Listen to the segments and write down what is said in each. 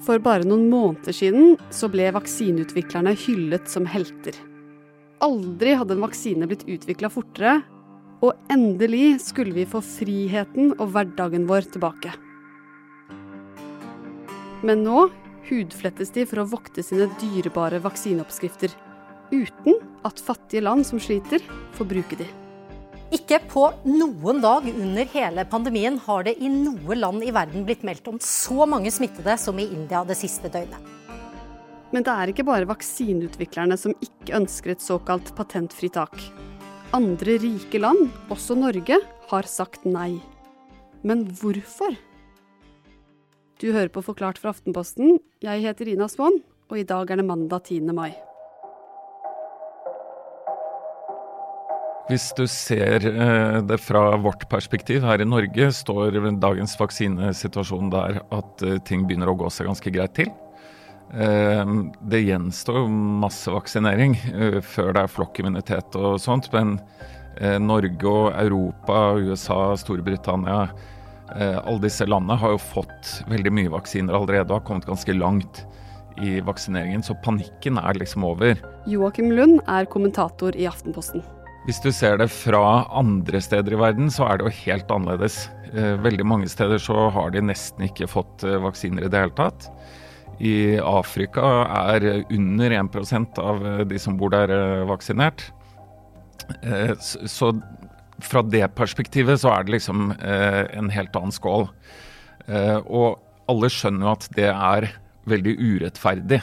For bare noen måneder siden så ble vaksineutviklerne hyllet som helter. Aldri hadde en vaksine blitt utvikla fortere, og endelig skulle vi få friheten og hverdagen vår tilbake. Men nå hudflettes de for å vokte sine dyrebare vaksineoppskrifter, uten at fattige land som sliter, får bruke de. Ikke på noen dag under hele pandemien har det i noe land i verden blitt meldt om så mange smittede som i India det siste døgnet. Men det er ikke bare vaksineutviklerne som ikke ønsker et såkalt patentfritak. Andre rike land, også Norge, har sagt nei. Men hvorfor? Du hører på Forklart fra Aftenposten. Jeg heter Ina Svaan, og i dag er det mandag 10. mai. Hvis du ser eh, det fra vårt perspektiv her i Norge, står dagens vaksinesituasjon der at eh, ting begynner å gå seg ganske greit til. Eh, det gjenstår masse vaksinering før det er flokkimmunitet og sånt, men Norge og Europa, USA, Storbritannia alle disse landene har jo fått veldig mye vaksiner allerede og har kommet ganske langt i vaksineringen, så panikken er liksom over. Joakim Lund er kommentator i Aftenposten. Hvis du ser det fra andre steder i verden, så er det jo helt annerledes. Eh, veldig mange steder så har de nesten ikke fått eh, vaksiner i det hele tatt. I Afrika er under 1 av eh, de som bor der, vaksinert. Så fra det perspektivet så er det liksom en helt annen skål. Og alle skjønner jo at det er veldig urettferdig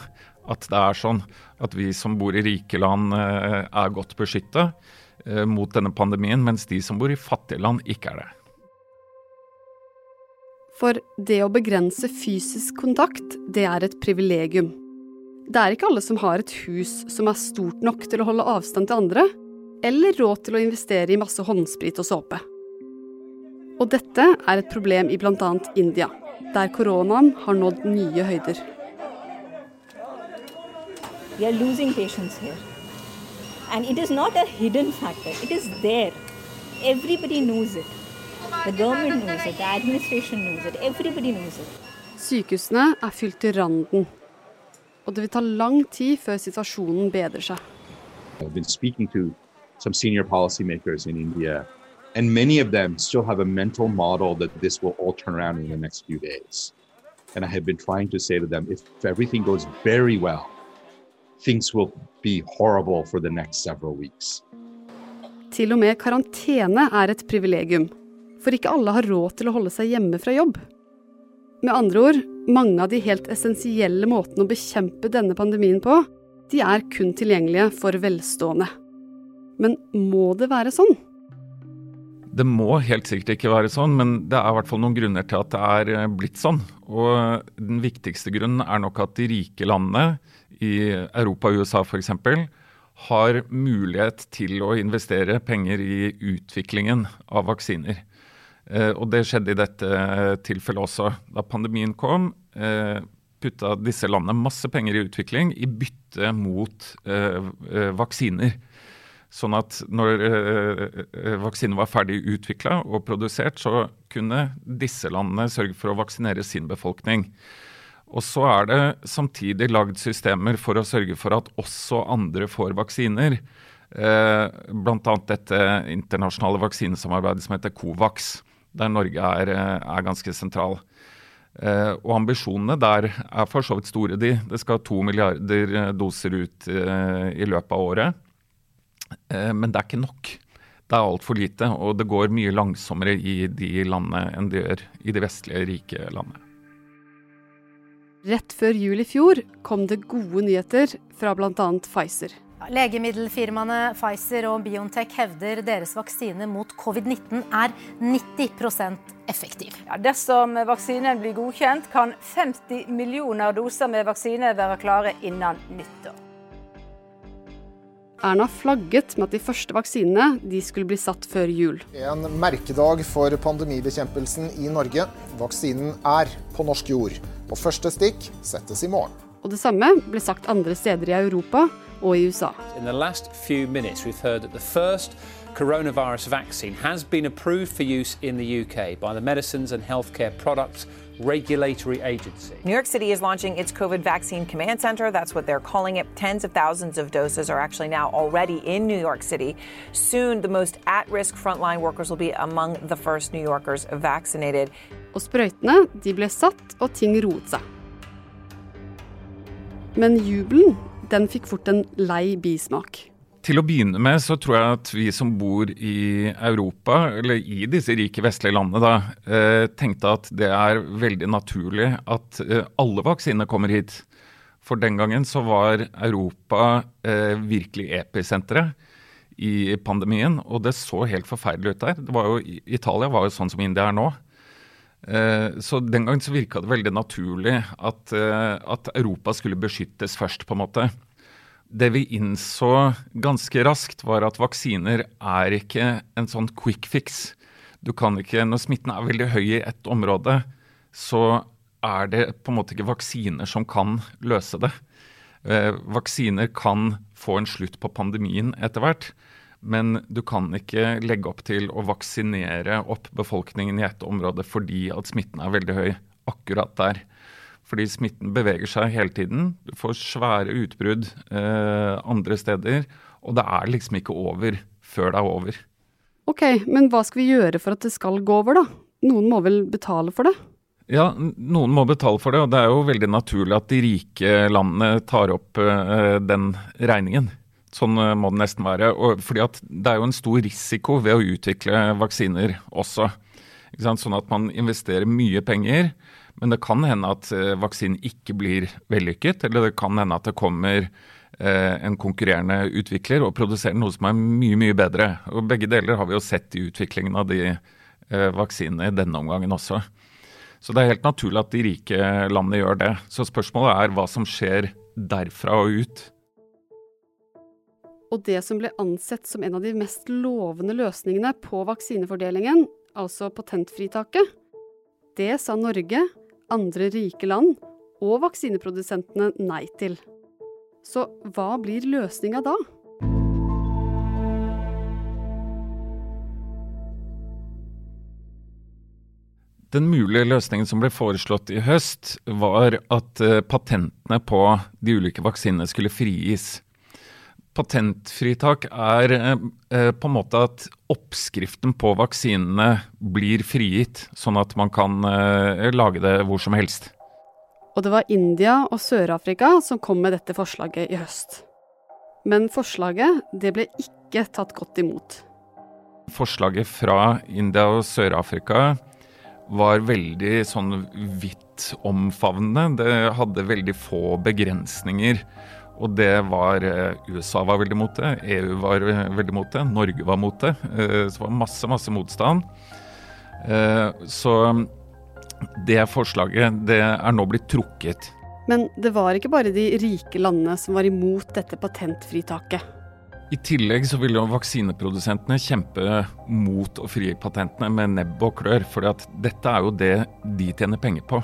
at det er sånn at vi som bor i rike land er godt beskytta, mot denne pandemien, mens de som bor i fattige land, ikke er det. For det å begrense fysisk kontakt, det er et privilegium. Det er ikke alle som har et hus som er stort nok til å holde avstand til andre, eller råd til å investere i masse håndsprit og såpe. Og dette er et problem i bl.a. India, der koronaen har nådd nye høyder. We are losing patients here. And it is not a hidden factor, it is there. Everybody knows it. The government knows it, the administration knows it, everybody knows it. Sykehusene er fylt til randen, og det vil ta lang tid før situasjonen bedrer seg. I've been speaking to some senior policymakers in India, and many of them still have a mental model that this will all turn around in the next few days. And I have been trying to say to them, if everything goes very well, things will be horrible for the next several weeks. Til og med karantene er et privilegium, for ikke alle har råd til å holde seg hjemme fra jobb. Med andre ord, mange av de helt essensielle måtene å bekjempe denne pandemien på, de er kun tilgjengelige for velstående. Men må det være sånn? Det må helt sikkert ikke være sånn, men det er i hvert fall noen grunner til at det er eh, blitt sånn. Og den viktigste grunnen er nok at de rike landene i Europa og USA f.eks. har mulighet til å investere penger i utviklingen av vaksiner. Eh, og det skjedde i dette tilfellet også. Da pandemien kom, eh, putta disse landene masse penger i utvikling i bytte mot eh, vaksiner. Sånn at når vaksinen var ferdig utvikla og produsert, så kunne disse landene sørge for å vaksinere sin befolkning. Og så er det samtidig lagd systemer for å sørge for at også andre får vaksiner. Eh, Bl.a. dette internasjonale vaksinesamarbeidet som heter Covax, der Norge er, eh, er ganske sentral. Eh, og ambisjonene der er for så vidt store, de. Det skal to milliarder eh, doser ut i løpet av året. Men det er ikke nok. Det er altfor lite, og det går mye langsommere i de landene enn det gjør i de vestlige, rike landene. Rett før jul i fjor kom det gode nyheter fra bl.a. Pfizer. Legemiddelfirmaene Pfizer og Biontech hevder deres vaksine mot covid-19 er 90 effektiv. Ja, dersom vaksinen blir godkjent, kan 50 millioner doser med vaksine være klare innen nyttår. Erna flagget med at de første vaksinene de skulle bli satt før jul. En merkedag for pandemibekjempelsen i Norge. Vaksinen er på norsk jord, og første stikk settes i morgen. Og det samme ble sagt andre steder i Europa, og i USA. In the last few minutes, we've heard that the first coronavirus vaccine has been approved for use in the UK by the Medicines and Healthcare Products Regulatory Agency. New York City is launching its COVID vaccine command center. That's what they're calling it. Tens of thousands of doses are actually now already in New York City. Soon, the most at risk frontline workers will be among the first New Yorkers vaccinated. Og sprøytene de ble satt, og ting roet seg. Men jubelen den fikk fort en lei bismak. Til å begynne med så tror jeg at vi som bor i Europa, eller i disse rike vestlige landene, da, eh, tenkte at det er veldig naturlig at eh, alle vaksiner kommer hit. For den gangen så var Europa eh, virkelig episenteret i pandemien, og det så helt forferdelig ut der. Det var jo, Italia var jo sånn som India er nå. Så den gangen så virka det veldig naturlig at, at Europa skulle beskyttes først, på en måte. Det vi innså ganske raskt, var at vaksiner er ikke en sånn quick fix. Du kan ikke, Når smitten er veldig høy i ett område, så er det på en måte ikke vaksiner som kan løse det. Eh, vaksiner kan få en slutt på pandemien etter hvert, men du kan ikke legge opp til å vaksinere opp befolkningen i et område fordi at smitten er veldig høy akkurat der. Fordi smitten beveger seg hele tiden. Du får svære utbrudd eh, andre steder. Og det er liksom ikke over før det er over. Ok, men hva skal vi gjøre for at det skal gå over, da? Noen må vel betale for det? Ja, noen må betale for det, og det er jo veldig naturlig at de rike landene tar opp eh, den regningen. Sånn eh, må det nesten være. Og fordi at det er jo en stor risiko ved å utvikle vaksiner også. Sånn at man investerer mye penger men det kan hende at eh, vaksinen ikke blir vellykket, eller det kan hende at det kommer eh, en konkurrerende utvikler og produserer noe som er mye, mye bedre. Og Begge deler har vi jo sett i utviklingen av de vaksinene i denne omgangen også. Så det er helt naturlig at de rike landene gjør det. Så spørsmålet er hva som skjer derfra og ut. Og det som ble ansett som en av de mest lovende løsningene på vaksinefordelingen, altså patentfritaket, det sa Norge andre rike land og vaksineprodusentene nei til. Så hva blir løsninga da? Den mulige løsningen som ble foreslått i høst, var at eh, patentene på de ulike vaksinene skulle frigis patentfritak er eh, eh, på en måte at oppskriften på vaksinene blir frigitt, sånn at man kan eh, lage det hvor som helst. Og det var India og Sør-Afrika som kom med dette forslaget i høst. Men forslaget det ble ikke tatt godt imot. Forslaget fra India og Sør-Afrika var veldig sånn vidt omfavnende. Det hadde veldig få begrensninger. Og det var eh, USA var veldig mot det, EU var eh, veldig mot det, Norge var mot det. Eh, så det var masse, masse motstand. Så det forslaget det er nå blitt trukket. Men det var ikke bare de rike landene som var imot dette patentfritaket. I tillegg så ville vaksineprodusentene kjempe mot å frie patentene med nebb og klør, for dette er jo det de tjener penger på.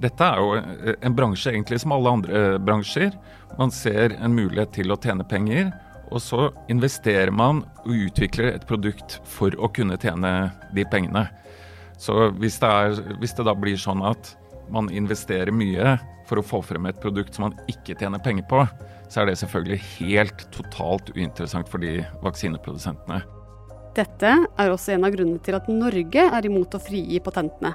Dette er jo eh, en bransje egentlig som alle andre eh, bransjer. Man ser en mulighet til å tjene penger, og så investerer man og utvikler et produkt for å kunne tjene de pengene. Så hvis det, er, hvis det da blir sånn at man investerer mye for å få frem et produkt som man ikke tjener penger på, så er det selvfølgelig helt totalt uinteressant for de vaksineprodusentene. Dette er også en av grunnene til at Norge er imot å frigi patentene.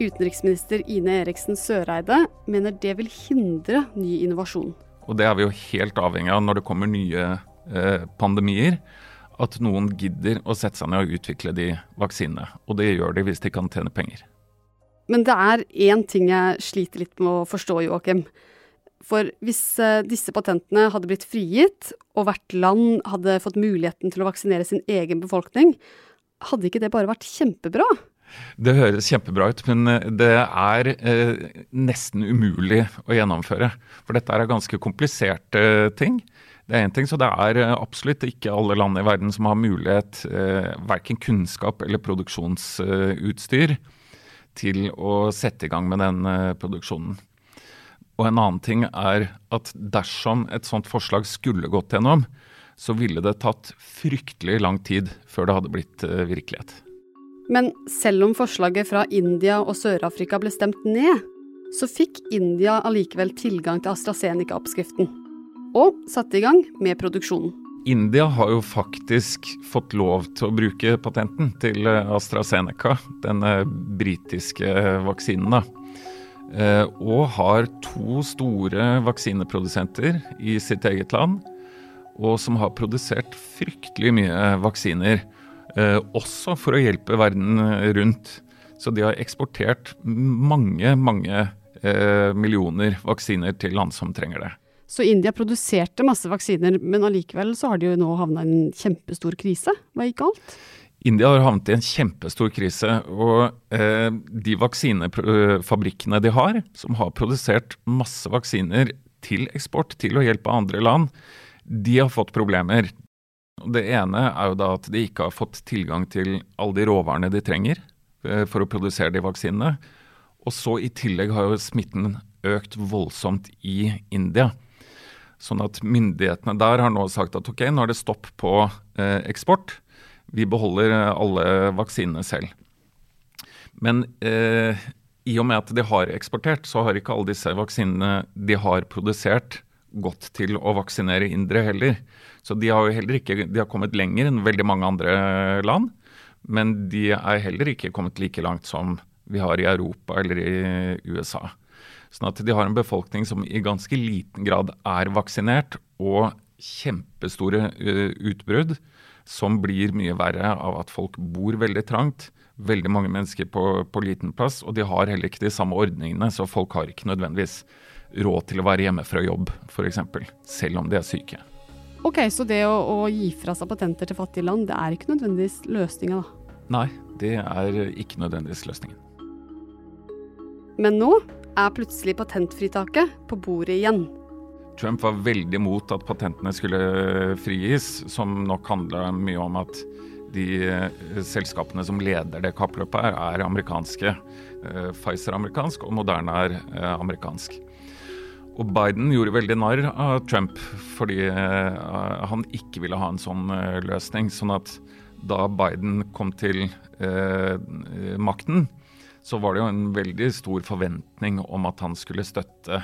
Utenriksminister Ine Eriksen Søreide mener det vil hindre ny innovasjon. Og det er vi jo helt avhengig av når det kommer nye eh, pandemier. At noen gidder å sette seg ned og utvikle de vaksinene. Og det gjør de hvis de kan tjene penger. Men det er én ting jeg sliter litt med å forstå, Joakim. For hvis eh, disse patentene hadde blitt frigitt, og hvert land hadde fått muligheten til å vaksinere sin egen befolkning, hadde ikke det bare vært kjempebra? Det høres kjempebra ut, men eh, det er eh, nesten umulig å gjennomføre. For dette er ganske kompliserte ting. Det er én ting, så det er eh, absolutt ikke alle land i verden som har mulighet, eh, verken kunnskap eller produksjonsutstyr, til å sette i gang med den eh, produksjonen. Og en annen ting er at dersom et sånt forslag skulle gått gjennom, så ville det tatt fryktelig lang tid før det hadde blitt eh, virkelighet. Men selv om forslaget fra India og Sør-Afrika ble stemt ned, så fikk India allikevel tilgang til AstraZeneca-oppskriften. Og satte i gang med produksjonen. India har jo faktisk fått lov til å bruke patenten til eh, AstraZeneca, denne britiske vaksinen. da. Eh, og har to store vaksineprodusenter i sitt eget land, og som har produsert fryktelig mye vaksiner. Eh, også for å hjelpe verden rundt. Så de har eksportert mange, mange millioner vaksiner til land som trenger det. Så India produserte masse vaksiner, men allikevel så har de jo nå havna i en kjempestor krise. Hva gikk galt? India har havnet i en kjempestor krise. Og eh, de vaksinefabrikkene de har, som har produsert masse vaksiner til eksport, til å hjelpe andre land, de har fått problemer. Det ene er jo da at de ikke har fått tilgang til alle de råvarene de trenger eh, for å produsere de vaksinene. Og så i tillegg har jo smitten økt voldsomt i India. Sånn at myndighetene der har nå sagt at ok, nå er det stopp på eh, eksport. Vi beholder eh, alle vaksinene selv. Men eh, i og med at de har eksportert, så har ikke alle disse vaksinene de har produsert, gått til å vaksinere indere heller. Så de har jo heller ikke de har kommet lenger enn veldig mange andre land. Men de er heller ikke kommet like langt som vi har i Europa eller i USA. Sånn at de har en befolkning som i ganske liten grad er vaksinert, og kjempestore uh, utbrudd som blir mye verre av at folk bor veldig trangt. Veldig mange mennesker på, på liten plass, og de har heller ikke de samme ordningene. Så folk har ikke nødvendigvis råd til å være hjemme fra jobb, f.eks. Selv om de er syke. Ok, Så det å, å, gi fra seg patenter til fattige land, det er ikke nødvendigvis løsninga, da? Nei, det er ikke nødvendigvis løsningen. Men nå er plutselig patentfritaket på bordet igjen. Trump var veldig mot at patentene skulle frigis, som nok handla mye om at de eh, selskapene som leder det kappløpet, er, er amerikanske. Eh, Pfizer er amerikansk, og Moderna er eh, amerikansk. Og Biden gjorde veldig narr av Trump fordi han ikke ville ha en sånn løsning. Sånn at da Biden kom til makten, så var det jo en veldig stor forventning om at han skulle støtte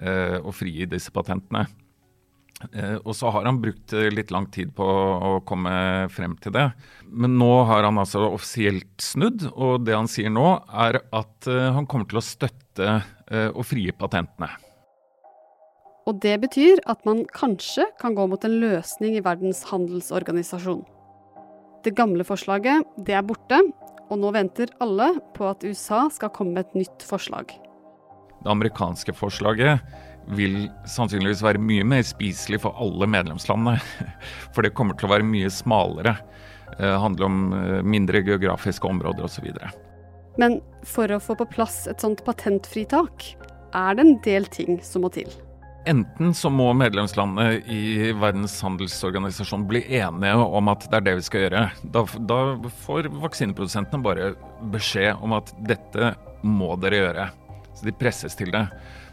eh, og frigi disse patentene. Eh, og så har han brukt eh, litt lang tid på å komme frem til det. Men nå har han altså offisielt snudd, og det han sier nå, er at eh, han kommer til å støtte eh, og frie patentene. Og det betyr at man kanskje kan gå mot en løsning i Verdens handelsorganisasjon. Det gamle forslaget, det er borte, og nå venter alle på at USA skal komme med et nytt forslag. Det amerikanske forslaget vil sannsynligvis være mye mer spiselig for alle medlemslandene. For det kommer til å være mye smalere. Det eh, handler om eh, mindre geografiske områder osv. Men for å få på plass et sånt patentfritak, er det en del ting som må til. Enten så må medlemslandene i Verdens handelsorganisasjon bli enige om at det er det vi skal gjøre. Da, da får vaksineprodusentene bare beskjed om at dette må dere gjøre. Så de presses til det.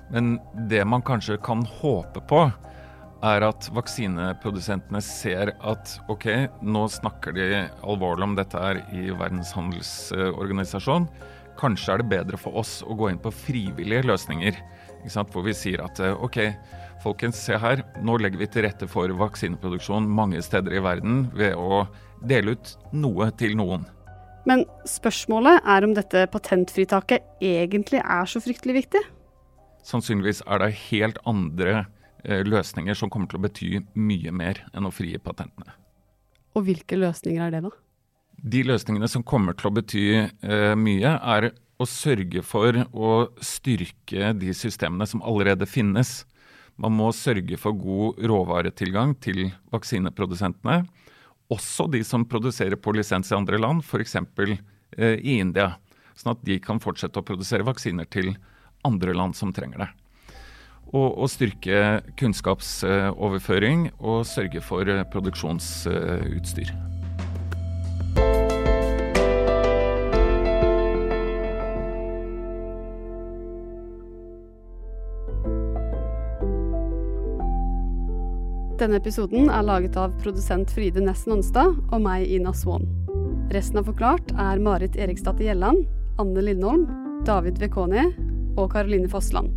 Men det man kanskje kan håpe på, er at vaksineprodusentene ser at ok, nå snakker de alvorlig om dette her i Verdens handelsorganisasjon. Kanskje er det bedre for oss å gå inn på frivillige løsninger hvor vi sier at eh, OK, folkens, se her. Nå legger vi til rette for vaksineproduksjon mange steder i verden ved å dele ut noe til noen. Men spørsmålet er om dette patentfritaket egentlig er så fryktelig viktig? Sannsynligvis er det helt andre eh, løsninger som kommer til å bety mye mer enn å frie patentene. Og hvilke løsninger er det, da? De løsningene som kommer til å bety eh, mye, er å sørge for å styrke de systemene som allerede finnes. Man må sørge for god råvaretilgang til vaksineprodusentene. Også de som produserer på lisens i andre land, f.eks. Eh, i India. Sånn at de kan fortsette å produsere vaksiner til andre land som trenger det. Og, og styrke kunnskapsoverføring og sørge for produksjonsutstyr. Denne episoden er laget av produsent Fride Næss Nonstad og meg, Ina Swan. Resten av Forklart er Marit Eriksdatter Gjelland, Anne Lindholm, David Vekoni og Caroline Fossland.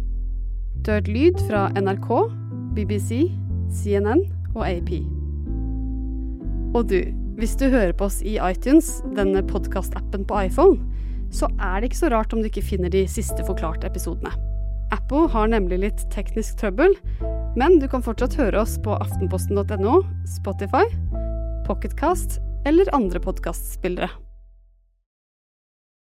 Du har hørt lyd fra NRK, BBC, CNN og AP. Og du, hvis du hører på oss i iTunes, denne podkastappen på iPhone, så er det ikke så rart om du ikke finner de siste forklarte episodene. Apple har nemlig litt teknisk trøbbel, men du kan fortsatt høre oss på aftenposten.no, Spotify, Pocketcast eller andre podkastspillere.